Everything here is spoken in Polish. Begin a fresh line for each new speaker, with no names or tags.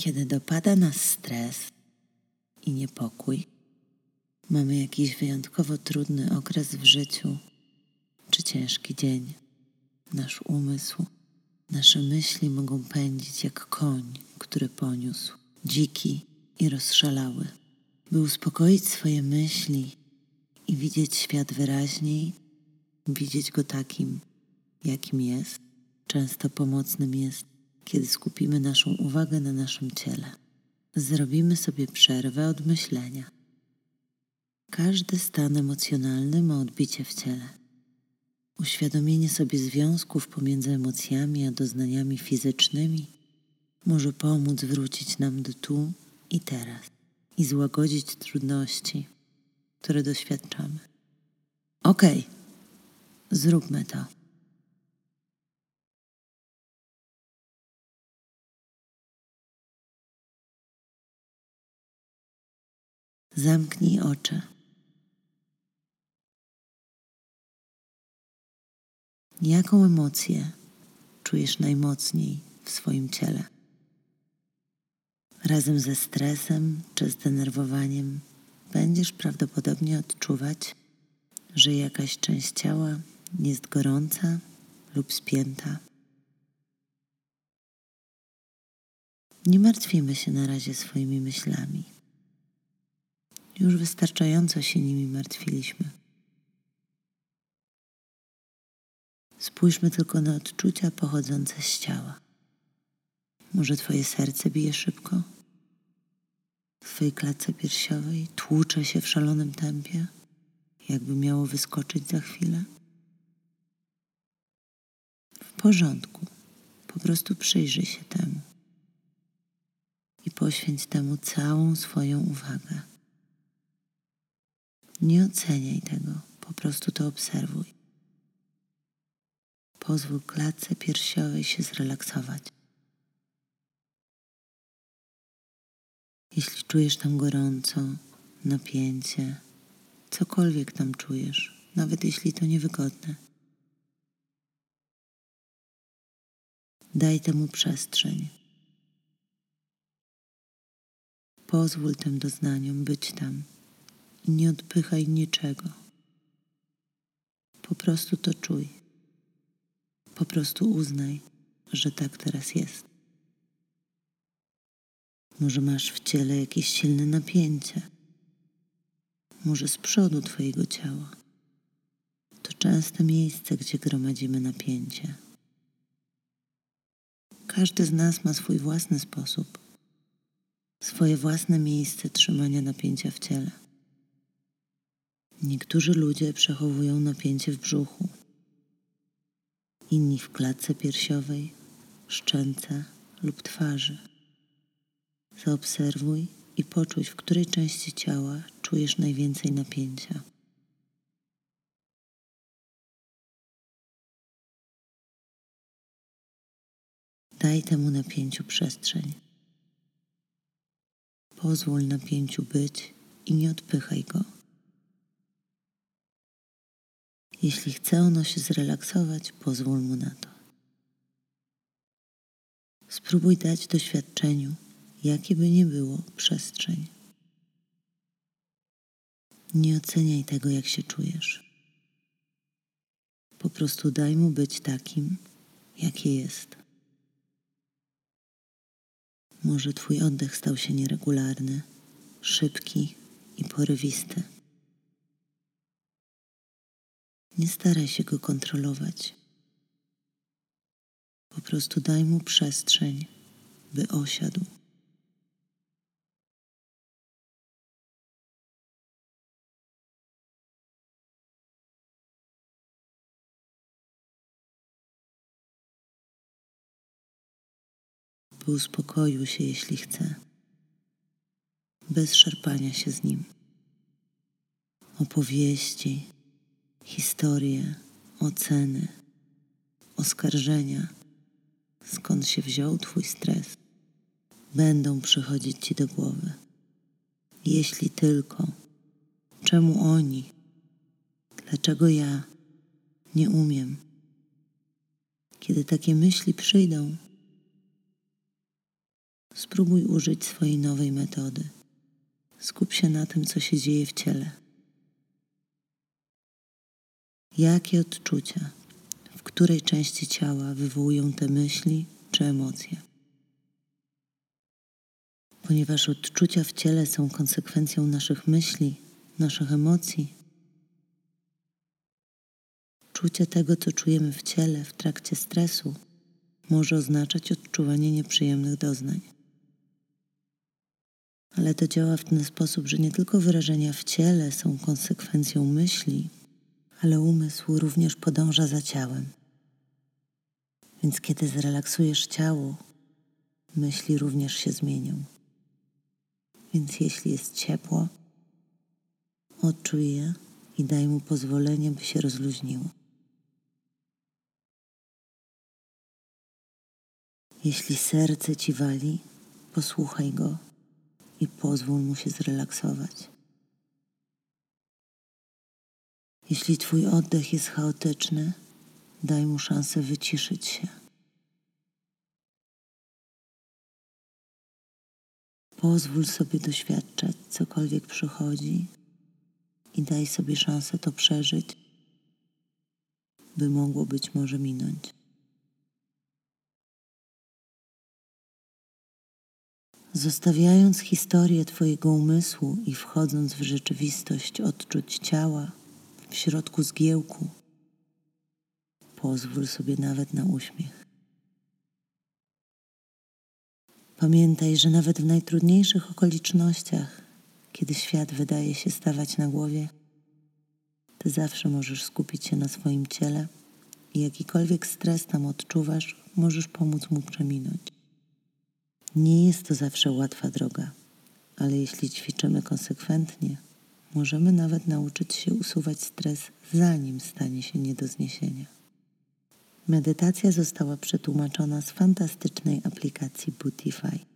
Kiedy dopada nas stres i niepokój, mamy jakiś wyjątkowo trudny okres w życiu czy ciężki dzień, nasz umysł, nasze myśli mogą pędzić jak koń, który poniósł, dziki i rozszalały. By uspokoić swoje myśli i widzieć świat wyraźniej, widzieć go takim, jakim jest, często pomocnym jest, kiedy skupimy naszą uwagę na naszym ciele. Zrobimy sobie przerwę od myślenia. Każdy stan emocjonalny ma odbicie w ciele. Uświadomienie sobie związków pomiędzy emocjami a doznaniami fizycznymi może pomóc wrócić nam do tu i teraz i złagodzić trudności, które doświadczamy. Okej, okay, zróbmy to. Zamknij oczy. Jaką emocję czujesz najmocniej w swoim ciele? Razem ze stresem czy zdenerwowaniem będziesz prawdopodobnie odczuwać, że jakaś część ciała jest gorąca lub spięta. Nie martwimy się na razie swoimi myślami. Już wystarczająco się nimi martwiliśmy. Spójrzmy tylko na odczucia pochodzące z ciała. Może Twoje serce bije szybko? W Twojej klatce piersiowej tłucze się w szalonym tempie, jakby miało wyskoczyć za chwilę? W porządku. Po prostu przyjrzyj się temu i poświęć temu całą swoją uwagę. Nie oceniaj tego, po prostu to obserwuj. Pozwól klatce piersiowej się zrelaksować. Jeśli czujesz tam gorąco, napięcie, cokolwiek tam czujesz, nawet jeśli to niewygodne, daj temu przestrzeń. Pozwól tym doznaniom być tam nie odpychaj niczego. Po prostu to czuj. Po prostu uznaj, że tak teraz jest. Może masz w ciele jakieś silne napięcie. Może z przodu Twojego ciała. To częste miejsce, gdzie gromadzimy napięcie. Każdy z nas ma swój własny sposób, swoje własne miejsce trzymania napięcia w ciele. Niektórzy ludzie przechowują napięcie w brzuchu, inni w klatce piersiowej, szczęce lub twarzy. Zaobserwuj i poczuj, w której części ciała czujesz najwięcej napięcia. Daj temu napięciu przestrzeń. Pozwól napięciu być i nie odpychaj go. Jeśli chce ono się zrelaksować, pozwól mu na to. Spróbuj dać doświadczeniu, jakie by nie było, przestrzeń. Nie oceniaj tego, jak się czujesz. Po prostu daj mu być takim, jakie jest. Może Twój oddech stał się nieregularny, szybki i porywisty. Nie staraj się go kontrolować. Po prostu daj mu przestrzeń, by osiadł. By uspokoił się, jeśli chce, bez szarpania się z nim. Opowieści, historie, oceny, oskarżenia, skąd się wziął Twój stres, będą przychodzić Ci do głowy. Jeśli tylko, czemu oni, dlaczego ja nie umiem. Kiedy takie myśli przyjdą, spróbuj użyć swojej nowej metody. Skup się na tym, co się dzieje w ciele. Jakie odczucia, w której części ciała wywołują te myśli czy emocje? Ponieważ odczucia w ciele są konsekwencją naszych myśli, naszych emocji, czucie tego, co czujemy w ciele w trakcie stresu, może oznaczać odczuwanie nieprzyjemnych doznań. Ale to działa w ten sposób, że nie tylko wyrażenia w ciele są konsekwencją myśli, ale umysł również podąża za ciałem. Więc kiedy zrelaksujesz ciało, myśli również się zmienią. Więc jeśli jest ciepło, odczuj je i daj mu pozwolenie, by się rozluźniło. Jeśli serce ci wali, posłuchaj go i pozwól mu się zrelaksować. Jeśli twój oddech jest chaotyczny, daj mu szansę wyciszyć się. Pozwól sobie doświadczać cokolwiek przychodzi i daj sobie szansę to przeżyć, by mogło być może minąć. Zostawiając historię Twojego umysłu i wchodząc w rzeczywistość odczuć ciała w środku zgiełku, pozwól sobie nawet na uśmiech. Pamiętaj, że nawet w najtrudniejszych okolicznościach, kiedy świat wydaje się stawać na głowie, Ty zawsze możesz skupić się na swoim ciele i jakikolwiek stres tam odczuwasz, możesz pomóc mu przeminąć. Nie jest to zawsze łatwa droga, ale jeśli ćwiczymy konsekwentnie, możemy nawet nauczyć się usuwać stres, zanim stanie się nie do zniesienia. Medytacja została przetłumaczona z fantastycznej aplikacji Bootify.